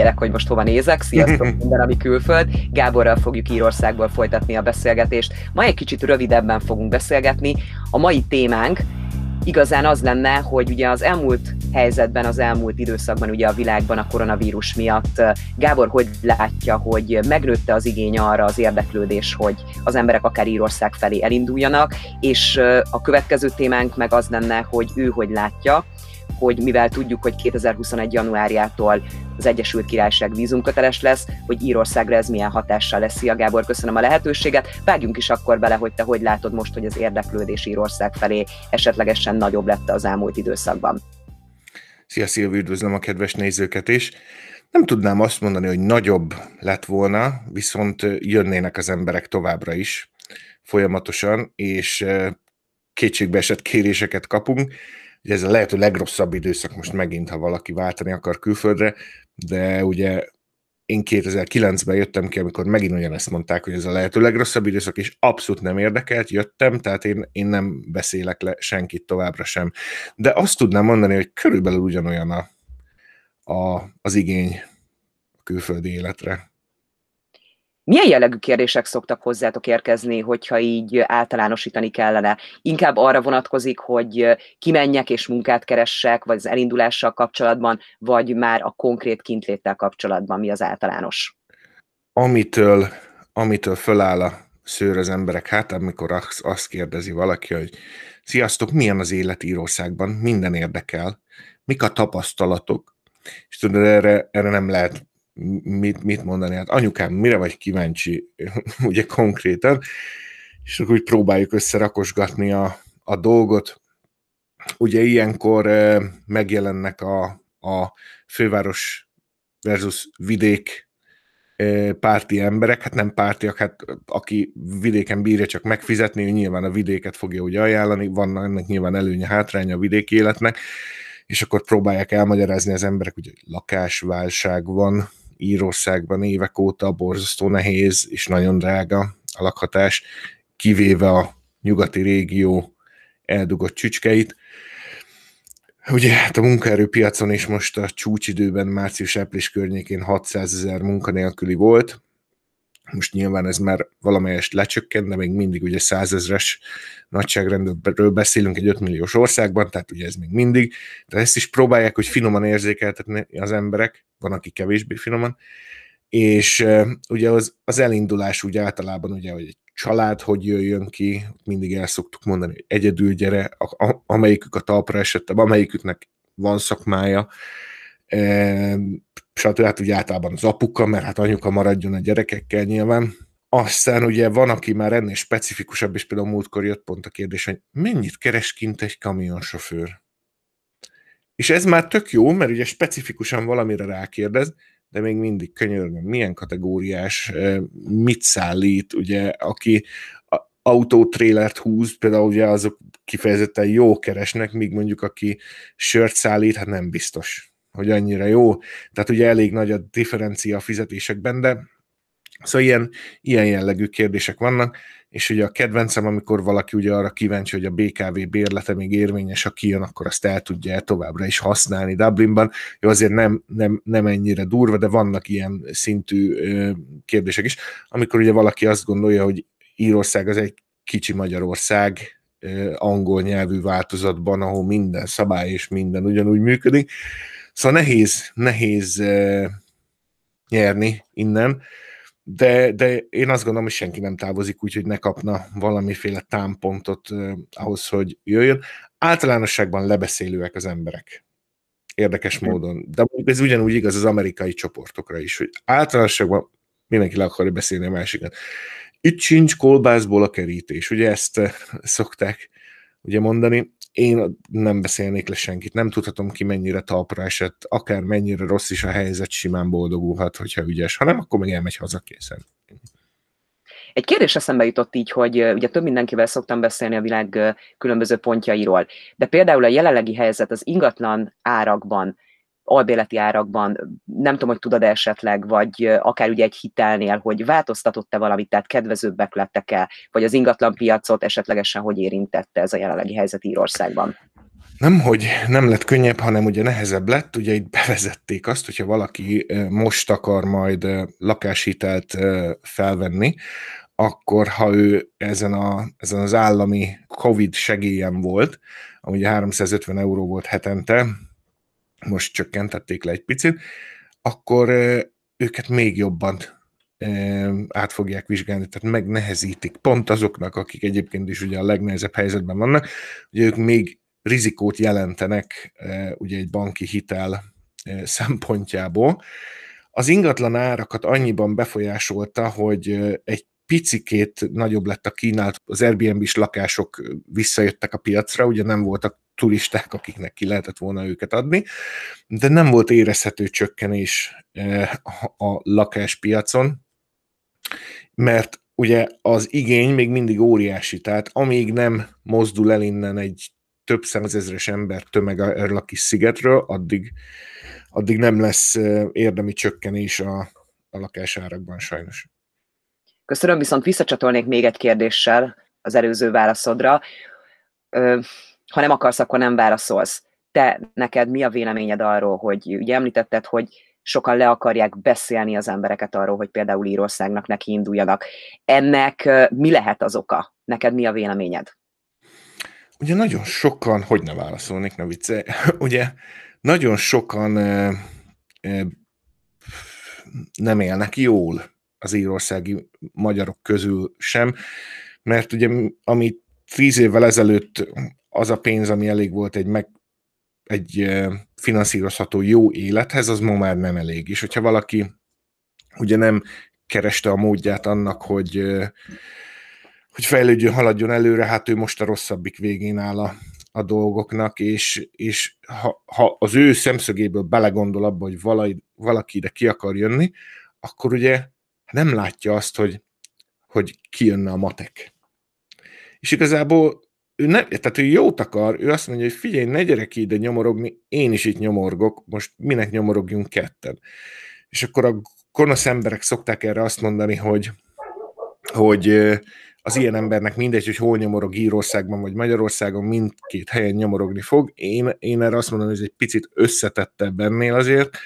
figyelek, hogy most hova nézek. Sziasztok, minden, ami külföld. Gáborral fogjuk Írországból folytatni a beszélgetést. Ma egy kicsit rövidebben fogunk beszélgetni. A mai témánk igazán az lenne, hogy ugye az elmúlt helyzetben, az elmúlt időszakban ugye a világban a koronavírus miatt Gábor hogy látja, hogy megnőtte az igény arra az érdeklődés, hogy az emberek akár Írország felé elinduljanak, és a következő témánk meg az lenne, hogy ő hogy látja, hogy mivel tudjuk, hogy 2021. januárjától az Egyesült Királyság vízumköteles lesz, hogy Írországra ez milyen hatással lesz. Szia Gábor, köszönöm a lehetőséget. Vágjunk is akkor bele, hogy te hogy látod most, hogy az érdeklődés Írország felé esetlegesen nagyobb lett az elmúlt időszakban. Szia Szilvi, üdvözlöm a kedves nézőket is. Nem tudnám azt mondani, hogy nagyobb lett volna, viszont jönnének az emberek továbbra is folyamatosan, és kétségbeesett kéréseket kapunk, Ugye ez a lehető legrosszabb időszak most megint, ha valaki váltani akar külföldre, de ugye én 2009-ben jöttem ki, amikor megint ugyanezt mondták, hogy ez a lehető legrosszabb időszak, és abszolút nem érdekelt, jöttem, tehát én, én nem beszélek le senkit továbbra sem. De azt tudnám mondani, hogy körülbelül ugyanolyan a, a, az igény a külföldi életre. Milyen jellegű kérdések szoktak hozzátok érkezni, hogyha így általánosítani kellene? Inkább arra vonatkozik, hogy kimenjek és munkát keressek, vagy az elindulással kapcsolatban, vagy már a konkrét kintléttel kapcsolatban mi az általános? Amitől, amitől föláll a szőr az emberek hát, amikor azt kérdezi valaki, hogy sziasztok, milyen az élet Írországban, minden érdekel, mik a tapasztalatok, és tudod, erre, erre nem lehet mit, mit mondani, hát anyukám, mire vagy kíváncsi, ugye konkrétan, és akkor úgy próbáljuk összerakosgatni a, a dolgot. Ugye ilyenkor megjelennek a, a főváros versus vidék párti emberek, hát nem pártiak, hát aki vidéken bírja csak megfizetni, ő nyilván a vidéket fogja úgy ajánlani, van ennek nyilván előnye, hátránya a vidéki életnek, és akkor próbálják elmagyarázni az emberek, hogy lakásválság van, Írországban évek óta borzasztó nehéz és nagyon drága a lakhatás, kivéve a nyugati régió eldugott csücskeit. Ugye hát a munkaerőpiacon is most a csúcsidőben március-április környékén 600 ezer munkanélküli volt, most nyilván ez már valamelyest lecsökkent, de még mindig ugye százezres nagyságrendről beszélünk egy 5 milliós országban, tehát ugye ez még mindig, de ezt is próbálják, hogy finoman érzékeltetni az emberek, van, aki kevésbé finoman, és ugye az, az elindulás úgy általában ugye, hogy egy család hogy jöjjön ki, mindig el szoktuk mondani, hogy egyedül gyere, a, a, amelyikük a talpra esett, amelyiküknek van szakmája, stb. Hát ugye általában az apuka, mert hát anyuka maradjon a gyerekekkel nyilván. Aztán ugye van, aki már ennél specifikusabb, és például múltkor jött pont a kérdés, hogy mennyit keres kint egy kamionsofőr? És ez már tök jó, mert ugye specifikusan valamire rákérdez, de még mindig könyörgöm, milyen kategóriás, mit szállít, ugye, aki autótrélert húz, például ugye azok kifejezetten jó keresnek, míg mondjuk aki sört szállít, hát nem biztos, hogy annyira jó. Tehát ugye elég nagy a differencia a fizetésekben, de szóval ilyen, ilyen jellegű kérdések vannak és ugye a kedvencem, amikor valaki ugye arra kíváncsi, hogy a BKV bérlete még érvényes, ha kijön, akkor azt el tudja továbbra is használni Dublinban. Jó, azért nem, nem, nem ennyire durva, de vannak ilyen szintű kérdések is, amikor ugye valaki azt gondolja, hogy Írország az egy kicsi Magyarország, angol nyelvű változatban, ahol minden szabály és minden ugyanúgy működik. Szóval nehéz, nehéz ö, nyerni innen, de, de én azt gondolom, hogy senki nem távozik úgy, hogy ne kapna valamiféle támpontot eh, ahhoz, hogy jöjjön. Általánosságban lebeszélőek az emberek. Érdekes módon. De ez ugyanúgy igaz az amerikai csoportokra is, hogy általánosságban mindenki le akarja beszélni a másikat. Itt sincs kolbászból a kerítés, ugye ezt szokták ugye mondani, én nem beszélnék le senkit, nem tudhatom ki mennyire talpra esett, akár mennyire rossz is a helyzet, simán boldogulhat, hogyha ügyes, ha nem, akkor meg elmegy haza készen. Egy kérdés eszembe jutott így, hogy ugye több mindenkivel szoktam beszélni a világ különböző pontjairól, de például a jelenlegi helyzet az ingatlan árakban, albéleti árakban, nem tudom, hogy tudod esetleg, vagy akár ugye egy hitelnél, hogy változtatott-e valamit, tehát kedvezőbbek lettek-e, vagy az ingatlan piacot esetlegesen hogy érintette ez a jelenlegi helyzet Írországban? nem, hogy nem lett könnyebb, hanem ugye nehezebb lett, ugye itt bevezették azt, hogyha valaki most akar majd lakáshitelt felvenni, akkor ha ő ezen, a, ezen az állami Covid segélyen volt, ami 350 euró volt hetente, most csökkentették le egy picit, akkor őket még jobban át fogják vizsgálni, tehát megnehezítik pont azoknak, akik egyébként is ugye a legnehezebb helyzetben vannak, hogy ők még rizikót jelentenek ugye egy banki hitel szempontjából. Az ingatlan árakat annyiban befolyásolta, hogy egy picikét nagyobb lett a kínálat, az Airbnb-s lakások visszajöttek a piacra, ugye nem voltak turisták, akiknek ki lehetett volna őket adni, de nem volt érezhető csökkenés a lakáspiacon, mert ugye az igény még mindig óriási, tehát amíg nem mozdul el innen egy több százezres ember tömeg erről a kis szigetről, addig, addig nem lesz érdemi csökkenés a, a lakásárakban sajnos. Köszönöm, viszont visszacsatolnék még egy kérdéssel az előző válaszodra. Ö, ha nem akarsz, akkor nem válaszolsz. Te, neked mi a véleményed arról, hogy ugye említetted, hogy sokan le akarják beszélni az embereket arról, hogy például Írországnak neki induljanak. Ennek mi lehet az oka? Neked mi a véleményed? Ugye nagyon sokan, hogy ne válaszolnék, ne vicce, ugye nagyon sokan e, e, nem élnek jól az írországi magyarok közül sem, mert ugye ami tíz évvel ezelőtt az a pénz, ami elég volt egy meg egy finanszírozható jó élethez, az ma már nem elég. És hogyha valaki ugye nem kereste a módját annak, hogy, hogy fejlődjön, haladjon előre, hát ő most a rosszabbik végén áll a, a dolgoknak, és, és ha, ha az ő szemszögéből belegondol abba, hogy valaki, valaki ide ki akar jönni, akkor ugye nem látja azt, hogy, hogy kijönne a matek. És igazából ő, ne, tehát ő jót akar, ő azt mondja, hogy figyelj, ne gyere ki ide nyomorogni, én is itt nyomorgok, most minek nyomorogjunk ketten. És akkor a gonosz emberek szokták erre azt mondani, hogy, hogy az ilyen embernek mindegy, hogy hol nyomorog Írországban vagy Magyarországon, mindkét helyen nyomorogni fog. Én, én erre azt mondom, hogy ez egy picit összetettebb ennél azért,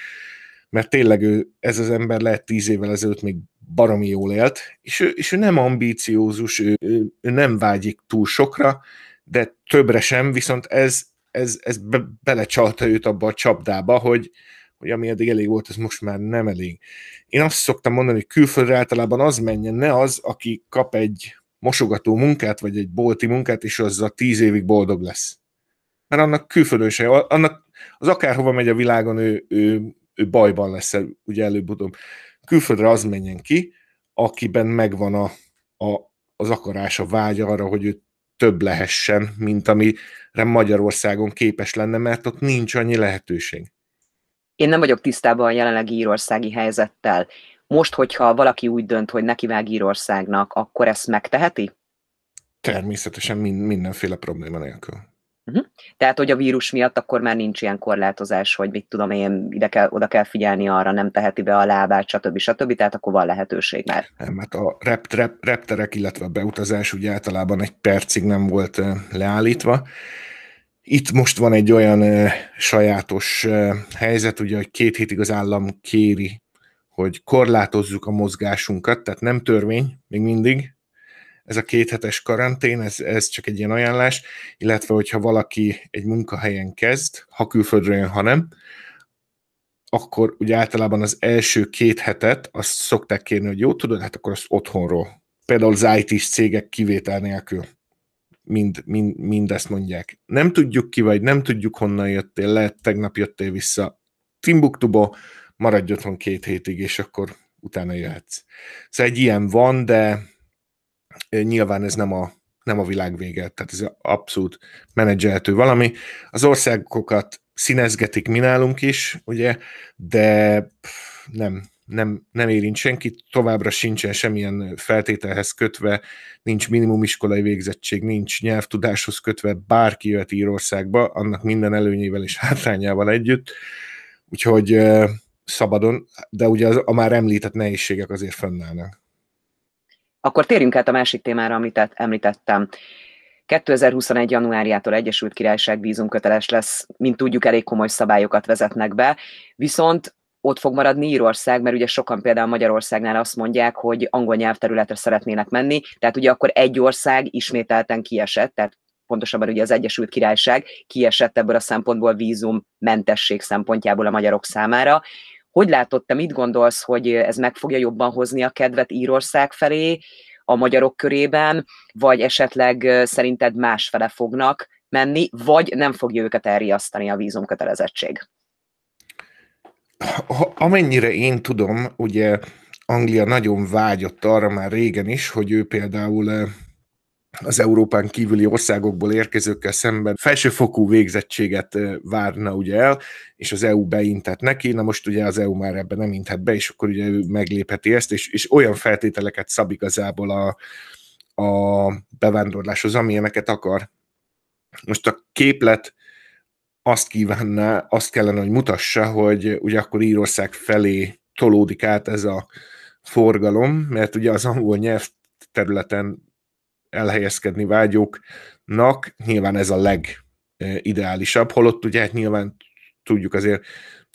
mert tényleg ő, ez az ember lehet tíz évvel ezelőtt még baromi jól élt, és ő, és ő nem ambíciózus, ő, ő, nem vágyik túl sokra, de többre sem, viszont ez, ez, ez be, belecsalta őt abba a csapdába, hogy, hogy ami eddig elég volt, ez most már nem elég. Én azt szoktam mondani, hogy külföldre általában az menjen, ne az, aki kap egy mosogató munkát, vagy egy bolti munkát, és az a tíz évig boldog lesz. Mert annak külföldön se, annak az akárhova megy a világon, ő, ő, ő bajban lesz, ugye előbb-utóbb. Külföldre az menjen ki, akiben megvan a, a, az akarás, a vágy arra, hogy ő több lehessen, mint amire Magyarországon képes lenne, mert ott nincs annyi lehetőség. Én nem vagyok tisztában a jelenlegi írországi helyzettel. Most, hogyha valaki úgy dönt, hogy nekivág Írországnak, akkor ezt megteheti? Természetesen mindenféle probléma nélkül. Uh-huh. Tehát, hogy a vírus miatt akkor már nincs ilyen korlátozás, hogy mit tudom én, ide kell, oda kell figyelni arra, nem teheti be a lábát, stb. stb. Tehát akkor van lehetőség már. Mert a rep, rep, repterek, illetve a beutazás ugye általában egy percig nem volt leállítva. Itt most van egy olyan sajátos helyzet, ugye, hogy két hétig az állam kéri, hogy korlátozzuk a mozgásunkat, tehát nem törvény még mindig, ez a kéthetes karantén, ez, ez csak egy ilyen ajánlás, illetve hogyha valaki egy munkahelyen kezd, ha külföldről jön, ha nem, akkor ugye általában az első két hetet azt szokták kérni, hogy jó, tudod, hát akkor azt otthonról. Például az IT-s cégek kivétel nélkül mind, mind, mind ezt mondják. Nem tudjuk ki vagy, nem tudjuk honnan jöttél, lehet tegnap jöttél vissza Timbuktuba, maradj otthon két hétig, és akkor utána jöhetsz. Szóval egy ilyen van, de nyilván ez nem a, nem a világ vége, tehát ez abszolút menedzselhető valami. Az országokat színezgetik mi nálunk is, ugye, de nem, nem, nem érint senkit, továbbra sincsen semmilyen feltételhez kötve, nincs minimum iskolai végzettség, nincs nyelvtudáshoz kötve, bárki jöhet Írországba, annak minden előnyével és hátrányával együtt, úgyhogy szabadon, de ugye az, a már említett nehézségek azért fönnállnak. Akkor térjünk át a másik témára, amit említettem. 2021. januárjától Egyesült Királyság vízumköteles lesz, mint tudjuk, elég komoly szabályokat vezetnek be, viszont ott fog maradni Írország, mert ugye sokan például Magyarországnál azt mondják, hogy angol nyelvterületre szeretnének menni, tehát ugye akkor egy ország ismételten kiesett, tehát pontosabban ugye az Egyesült Királyság kiesett ebből a szempontból vízum mentesség szempontjából a magyarok számára. Hogy látod, te mit gondolsz, hogy ez meg fogja jobban hozni a kedvet Írország felé a magyarok körében, vagy esetleg szerinted másfele fognak menni, vagy nem fogja őket elriasztani a vízumkötelezettség? Amennyire én tudom, ugye Anglia nagyon vágyott arra már régen is, hogy ő például az Európán kívüli országokból érkezőkkel szemben felsőfokú végzettséget várna ugye el, és az EU beintett neki, na most ugye az EU már ebben nem inthet be, és akkor ugye ő meglépheti ezt, és, és olyan feltételeket szab igazából a, a bevándorláshoz, amilyeneket akar. Most a képlet azt kívánná, azt kellene, hogy mutassa, hogy ugye akkor Írország felé tolódik át ez a forgalom, mert ugye az angol nyelv területen elhelyezkedni vágyóknak nyilván ez a legideálisabb, holott ugye hát nyilván tudjuk azért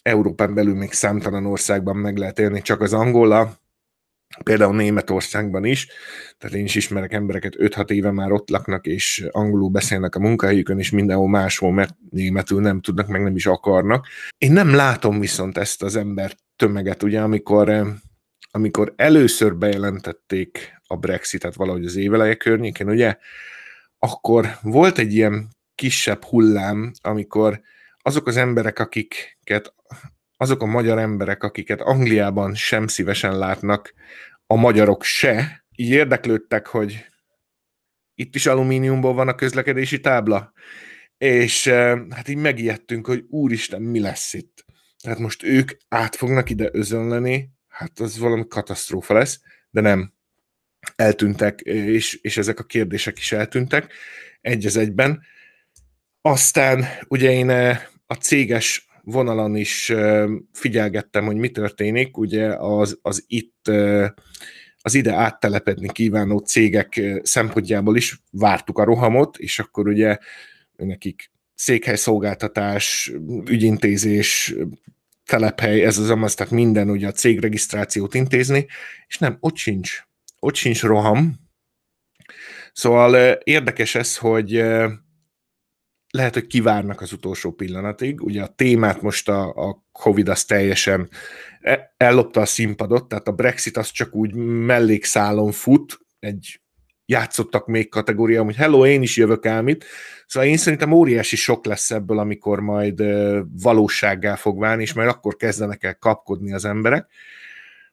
Európán belül még számtalan országban meg lehet élni, csak az angola, például Németországban is, tehát én is ismerek embereket, 5-6 éve már ott laknak, és angolul beszélnek a munkahelyükön, és mindenhol máshol, mert németül nem tudnak, meg nem is akarnak. Én nem látom viszont ezt az ember tömeget, ugye, amikor, amikor először bejelentették a Brexitet valahogy az éveleje környékén, ugye, akkor volt egy ilyen kisebb hullám, amikor azok az emberek, akiket, azok a magyar emberek, akiket Angliában sem szívesen látnak, a magyarok se, így érdeklődtek, hogy itt is alumíniumból van a közlekedési tábla, és hát így megijedtünk, hogy úristen, mi lesz itt. Tehát most ők át fognak ide özönleni, hát az valami katasztrófa lesz, de nem eltűntek, és, és ezek a kérdések is eltűntek egy az egyben. Aztán ugye én eh, a céges vonalon is eh, figyelgettem, hogy mi történik, ugye az, az itt eh, az ide áttelepedni kívánó cégek szempontjából is vártuk a rohamot, és akkor ugye nekik székhelyszolgáltatás, ügyintézés, telephely, ez az amaz, tehát minden ugye a cégregisztrációt intézni, és nem, ott sincs ott sincs roham. Szóval érdekes ez, hogy lehet, hogy kivárnak az utolsó pillanatig. Ugye a témát most a, a Covid az teljesen e, ellopta a színpadot, tehát a Brexit az csak úgy mellékszálon fut, egy játszottak még kategória, hogy hello, én is jövök ám itt. Szóval én szerintem óriási sok lesz ebből, amikor majd valósággá fog válni, és majd akkor kezdenek el kapkodni az emberek.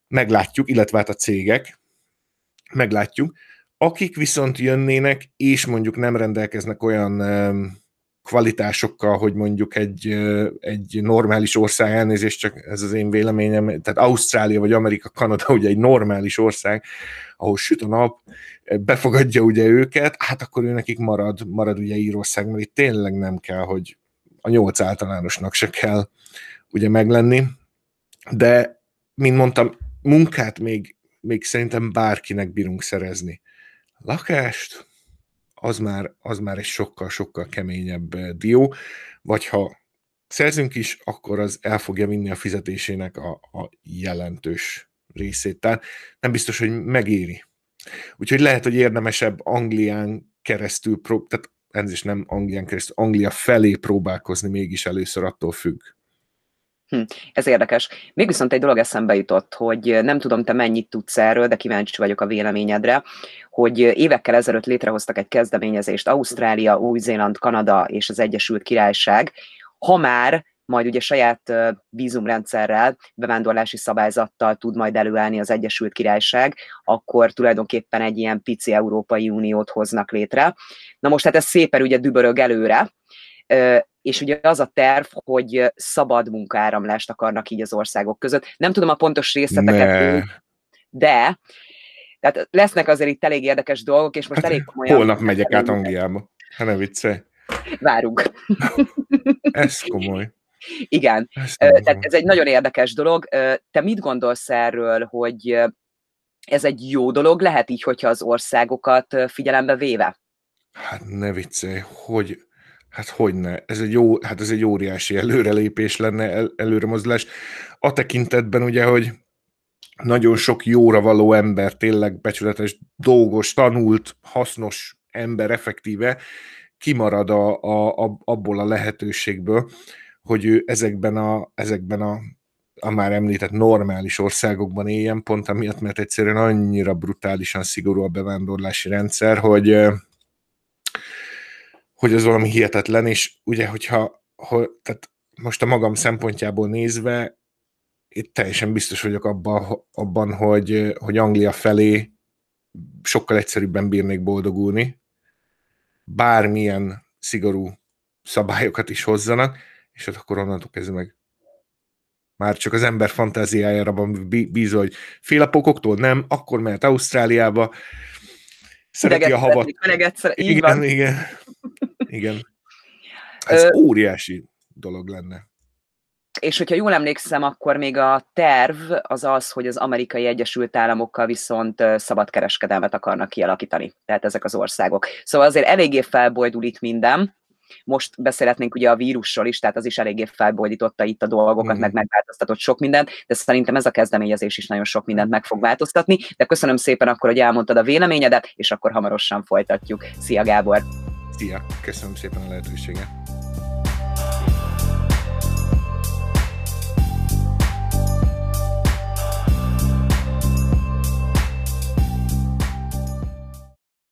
Meglátjuk, illetve hát a cégek meglátjuk. Akik viszont jönnének, és mondjuk nem rendelkeznek olyan kvalitásokkal, hogy mondjuk egy, egy normális ország, elnézést, csak ez az én véleményem, tehát Ausztrália vagy Amerika, Kanada ugye egy normális ország, ahol süt a nap, befogadja ugye őket, hát akkor ő nekik marad, marad ugye Írország, mert itt tényleg nem kell, hogy a nyolc általánosnak se kell ugye meglenni, de, mint mondtam, munkát még még szerintem bárkinek bírunk szerezni. Lakást, az már, az már egy sokkal-sokkal keményebb eh, dió, vagy ha szerzünk is, akkor az el fogja vinni a fizetésének a, a jelentős részét. Tehát nem biztos, hogy megéri. Úgyhogy lehet, hogy érdemesebb Anglián keresztül, tehát ez is nem Anglián keresztül, Anglia felé próbálkozni mégis először attól függ. Hm, ez érdekes. Még viszont egy dolog eszembe jutott, hogy nem tudom, te mennyit tudsz erről, de kíváncsi vagyok a véleményedre, hogy évekkel ezelőtt létrehoztak egy kezdeményezést Ausztrália, Új-Zéland, Kanada és az Egyesült Királyság, ha már majd ugye saját vízumrendszerrel, bevándorlási szabályzattal tud majd előállni az Egyesült Királyság, akkor tulajdonképpen egy ilyen pici Európai Uniót hoznak létre. Na most hát ez szépen ugye dübörög előre, és ugye az a terv, hogy szabad munkaáramlást akarnak így az országok között. Nem tudom a pontos részleteket, ne. de tehát lesznek azért itt elég érdekes dolgok, és most hát, elég komolyan... Holnap megyek át Angliába. Ha ne viccelj. Várunk. Ez komoly. Igen, tehát ez egy nagyon érdekes dolog. Te mit gondolsz erről, hogy ez egy jó dolog lehet így, hogyha az országokat figyelembe véve? Hát ne viccelj, hogy, hát hogy ne, ez egy, jó, hát ez egy óriási előrelépés lenne, el, előremozdulás. A tekintetben ugye, hogy nagyon sok jóra való ember, tényleg becsületes, dolgos, tanult, hasznos ember effektíve kimarad a, a, a, abból a lehetőségből, hogy ő ezekben a, ezekben a, a már említett normális országokban éljen, pont amiatt, mert egyszerűen annyira brutálisan szigorú a bevándorlási rendszer, hogy, hogy az valami hihetetlen, és ugye, hogyha hogy, tehát most a magam szempontjából nézve, itt teljesen biztos vagyok abban, abban hogy, hogy Anglia felé sokkal egyszerűbben bírnék boldogulni, bármilyen szigorú szabályokat is hozzanak, és ott akkor onnantól kezdve meg már csak az ember fantáziájára van bízva, hogy fél a pokoktól nem, akkor mehet Ausztráliába, szereti a havat. igen, van. igen, igen. Ez Ö... óriási dolog lenne. És hogyha jól emlékszem, akkor még a terv az az, hogy az amerikai Egyesült Államokkal viszont szabad kereskedelmet akarnak kialakítani, tehát ezek az országok. Szóval azért eléggé felbojdul itt minden, most beszélhetnénk ugye a vírusról is, tehát az is eléggé felbojdította itt a dolgokat, mm. meg megváltoztatott sok mindent, de szerintem ez a kezdeményezés is nagyon sok mindent meg fog változtatni. De köszönöm szépen akkor, hogy elmondtad a véleményedet, és akkor hamarosan folytatjuk. Szia Gábor! Szia! Köszönöm szépen a lehetőséget!